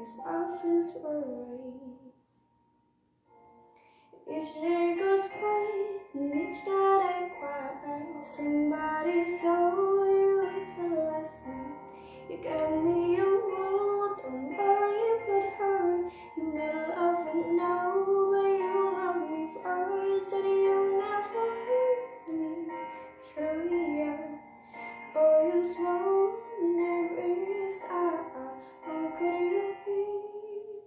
Cause my friends were Each day goes quiet And each night I cry Somebody saw you with the last night You got me